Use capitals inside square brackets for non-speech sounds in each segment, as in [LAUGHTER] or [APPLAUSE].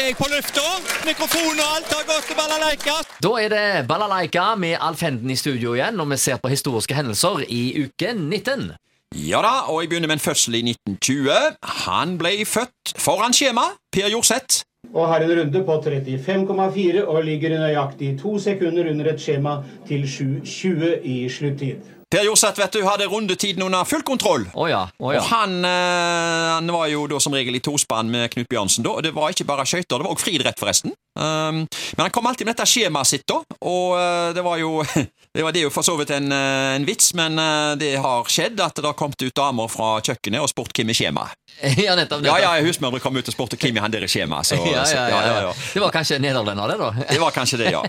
er jeg på lufta. Mikrofon og alt har gått til balalaika. Da er det Balalaika med Alf Henden i studio igjen, og vi ser på historiske hendelser i uke 19. Ja da, og jeg begynner med en fødsel i 1920. Han ble født foran skjema. Per Jorseth. Og har en runde på 35,4 og ligger nøyaktig to sekunder under et skjema til 7.20 i sluttid. Per Jorseth vet du, hadde rundetiden under full kontroll. Oh ja. oh ja. Og han, eh, han var jo da som regel i tospann med Knut Bjørnsen. da, og Det var ikke bare skøyter, det var også friidrett, forresten. Um, men han kom alltid med dette skjemaet sitt, da, og uh, det var jo [LAUGHS] det, var, det jo for så vidt en, eh, en vits, men uh, det har skjedd at det har kommet ut damer fra kjøkkenet og spurt hvem er skjemaet. [LAUGHS] ja, nettopp. Nettopp. ja, husmødre kom ut og spurte hvem han der er skjema. Så, [LAUGHS] Ja, ja, ja, ja. Det var kanskje nederlender, det, da. Det var kanskje det, ja.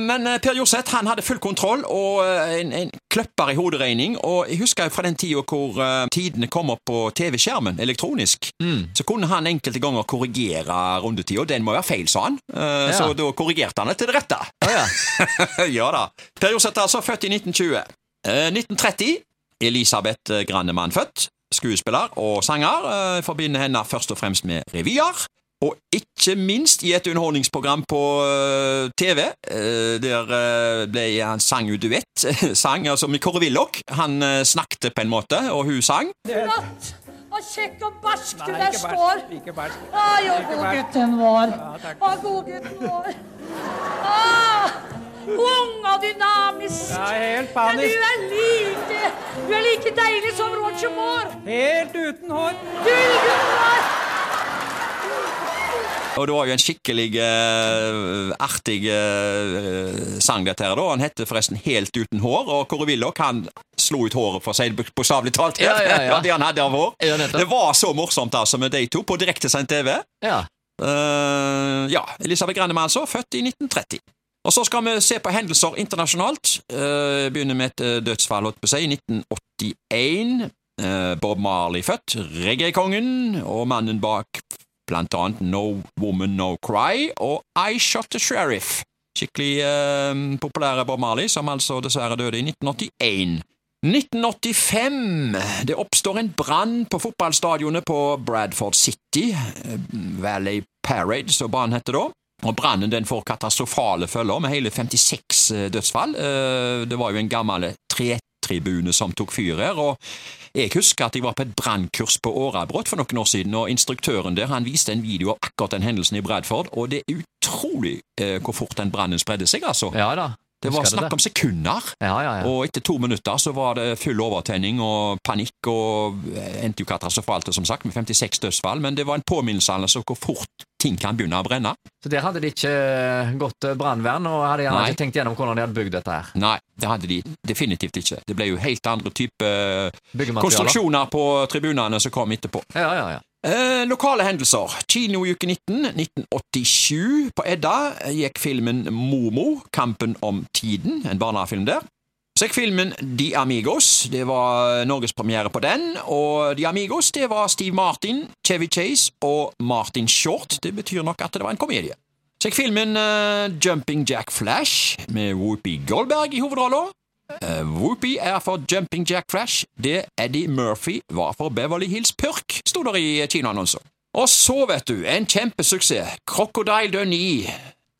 Men Per Jorseth han hadde full kontroll og en, en, en kløpper i hoderegning. Og jeg husker fra den tida hvor uh, tidene kom opp på TV-skjermen elektronisk, så kunne han enkelte ganger korrigere rundetida. Den må være feil, sa han. Uh, Ja. Så da korrigerte han det til det rette. Å ja. [LAUGHS] ja da. Per Josef altså født i 1920. Uh, 1930. Elisabeth Grannemann født. Skuespiller og sanger. Eh, forbinder henne først og fremst med revyer. Og ikke minst i et underholdningsprogram på eh, TV. eh, der eh, ble han sang jo duett. [LAUGHS] sang altså med Kåre Willoch. Han snakket på en måte, og hun sang. Flott! Og kjekk og barsk du der står. ikke barsk. Ai, og god gutten vår. Å, god gutten vår. Å, ung og dynamisk. Ja, helt Men du er like Du er like deilig som Roger Moore. Helt uten hår. Gullgutten vår. Og det var jo en skikkelig uh, artig uh, sang, dette her. da. Han heter forresten Helt uten hår, og Kåre Willoch han slo ut håret, for det bokstavelig talt. Ja, ja, ja. [LAUGHS] det han hadde av hår. Det var så morsomt altså med de to på direktesendt TV. ja. Uh, ja, Elisabeth Grannemann altså, født i 1930. Og så skal vi se på hendelser internasjonalt. Uh, begynner med et dødsfall, holdt på seg, i 1981. Eh, Bob Marley født, reggae-kongen, og mannen bak blant annet No Woman No Cry og I Shot the Sheriff. Skikkelig eh, populære Bob Marley, som altså dessverre døde i 1981. 1985. Det oppstår en brann på fotballstadionet på Bradford City, eh, Valley Parade, som banen heter da. Og Brannen den får katastrofale følger, med hele 56 eh, dødsfall. Eh, Det var jo en gammel tretribune som tok fyr her. og Jeg husker at jeg var på et brannkurs på Årabrot for noen år siden, og instruktøren der han viste en video av akkurat den hendelsen i Bradford, og det er utrolig eh, hvor fort den brannen spredde seg, altså. ja da. Det var snakk om sekunder. Ja, ja, ja. Og etter to minutter så var det full overtenning og panikk, og endte jo katastrofalt, som sagt, med 56 dødsfall, men det var en påminnelse altså hvor fort ting kan begynne å brenne. Så der hadde de ikke gått brannvern, og hadde gjerne Nei. ikke tenkt gjennom hvordan de hadde bygd dette her. Nei, det hadde de definitivt ikke. Det ble jo helt andre type konstruksjoner på tribunene som kom etterpå. Ja, ja, ja. Eh, lokale hendelser. Kinouke 19, 1987. På Edda gikk filmen Momo, Kampen om tiden, en barnefilm der. Så gikk filmen De Amigos, det var norgespremiere på den, og De Amigos det var Steve Martin, Chevy Chase og Martin Short. Det betyr nok at det var en komedie. Sjekk filmen uh, Jumping Jack Flash, med Whoopi Goldberg i hovedrollen. Uh, Whoopi er for Jumping Jack Flash, det Eddie Murphy var for Beverly Hills Purk, sto der i kinoannonser. Og så, vet du, en kjempesuksess. Crocodile Dundee.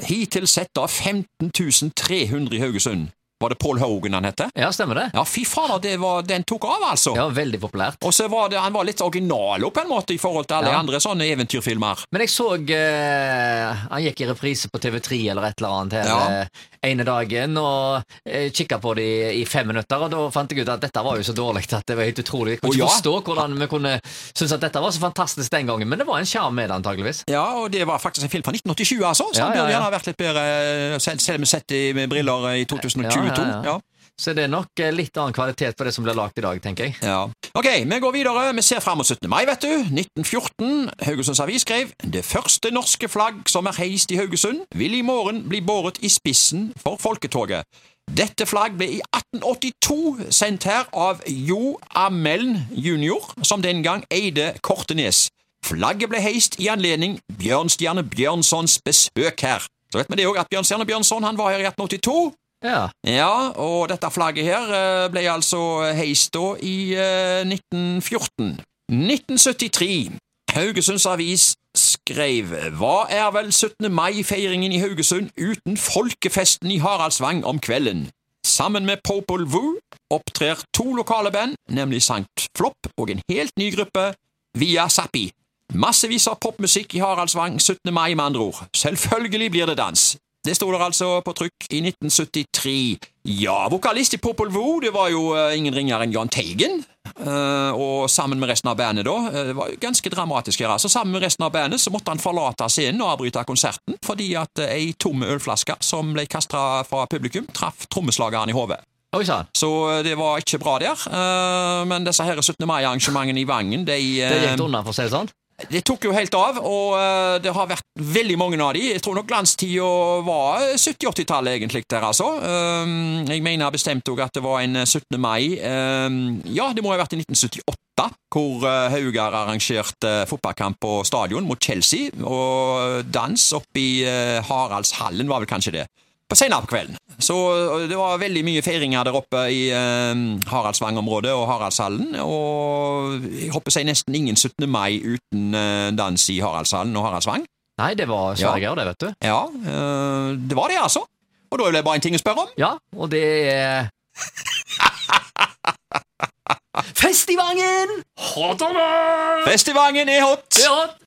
Hittil sett av 15 300 i Haugesund. Var det Paul Hogan han het? Ja, stemmer det. Ja, fy fader, det var, den tok av, altså. Ja, veldig populært. Og så var det, han var litt original på en måte i forhold til alle Ja. andre sånne eventyrfilmer. Men jeg så eh, Han gikk i reprise på TV3 eller et eller annet her Ja. eh, ene dagen, og eh, kikka på det i, i fem minutter, og da fant jeg ut at dette var jo så dårlig at det var helt utrolig. Jeg kunne ikke ja. forstå hvordan vi kunne synes at dette var så fantastisk den gangen, men det var en sjarm med det, antageligvis. Ja, og det var faktisk en film fra 1987, altså. Så Ja, han burde ja. gjerne vært litt bedre, selv selv om vi sett det med briller i 2022. Ja, ja, ja. Så det er nok eh, litt annen kvalitet på det som blir lagd i dag, tenker jeg. Ja. Ok, vi går videre. Vi ser fram mot 17. mai, vet du. 1914. Haugesunds Avis skrev det første norske flagg som er heist i Haugesund, vil i morgen bli båret i spissen for folketoget. Dette flagg ble i 1882 sendt her av Jo Ameln jr., som den gang eide Kortenes. Flagget ble heist i anledning Bjørnstjerne Bjørnsons besøk her. Så vet vi det òg at Bjørnstjerne Bjørnson han var her i 1882. Ja. Ja, og dette flagget her eh, ble altså heist da i eh, 1914. 1973. Haugesunds Avis skrev Hva er vel 17. mai-feiringen i Haugesund uten folkefesten i Haraldsvang om kvelden? Sammen med Popol Vuh opptrer to lokale band, nemlig Sankt Flopp og en helt ny gruppe, Via Sappi. Massevis av popmusikk i Haraldsvang 17. mai, med andre ord. Selvfølgelig blir det dans. Det sto der altså på trykk i 1973. Ja, vokalist i Popol Vuh det var jo eh, ingen ringere enn Jahn Teigen. Eh, og sammen med resten av bandet, da. eh, Det var jo ganske dramatisk her. Altså, sammen med resten av bandet så måtte han forlate scenen og avbryte konserten fordi at ei tom ølflaske som ble kasta fra publikum, traff trommeslageren i hodet. Så det var ikke bra der. Men disse her 17. mai-arrangementene i Vangen, de Det gikk unna, for å si det sånn. Det tok jo helt av, og eh, det har vært veldig mange av de. Jeg tror nok landstida var 70-80-tallet, egentlig, der, altså. Um, jeg mener bestemt òg at det var en 17. mai um, Ja, det må ha vært i 1978, hvor eh, Haugar arrangerte fotballkamp på stadion mot Chelsea, og dans oppe i Haraldshallen var vel kanskje det. På senere på kvelden. Så det var veldig mye feiringer der oppe i eh, Haraldsvang-området og Haraldshallen. Og jeg håper seg nesten ingen 17. mai uten eh, dans i Haraldshallen og Haraldsvang. Nei, det var Ja. svære greier, det, vet du. Ja, eh, det var det, altså. Og da er det bare en ting å spørre om. Ja, og det er [LAUGHS] Festivangen! Hot or not? Festivangen er hot! Det er hot!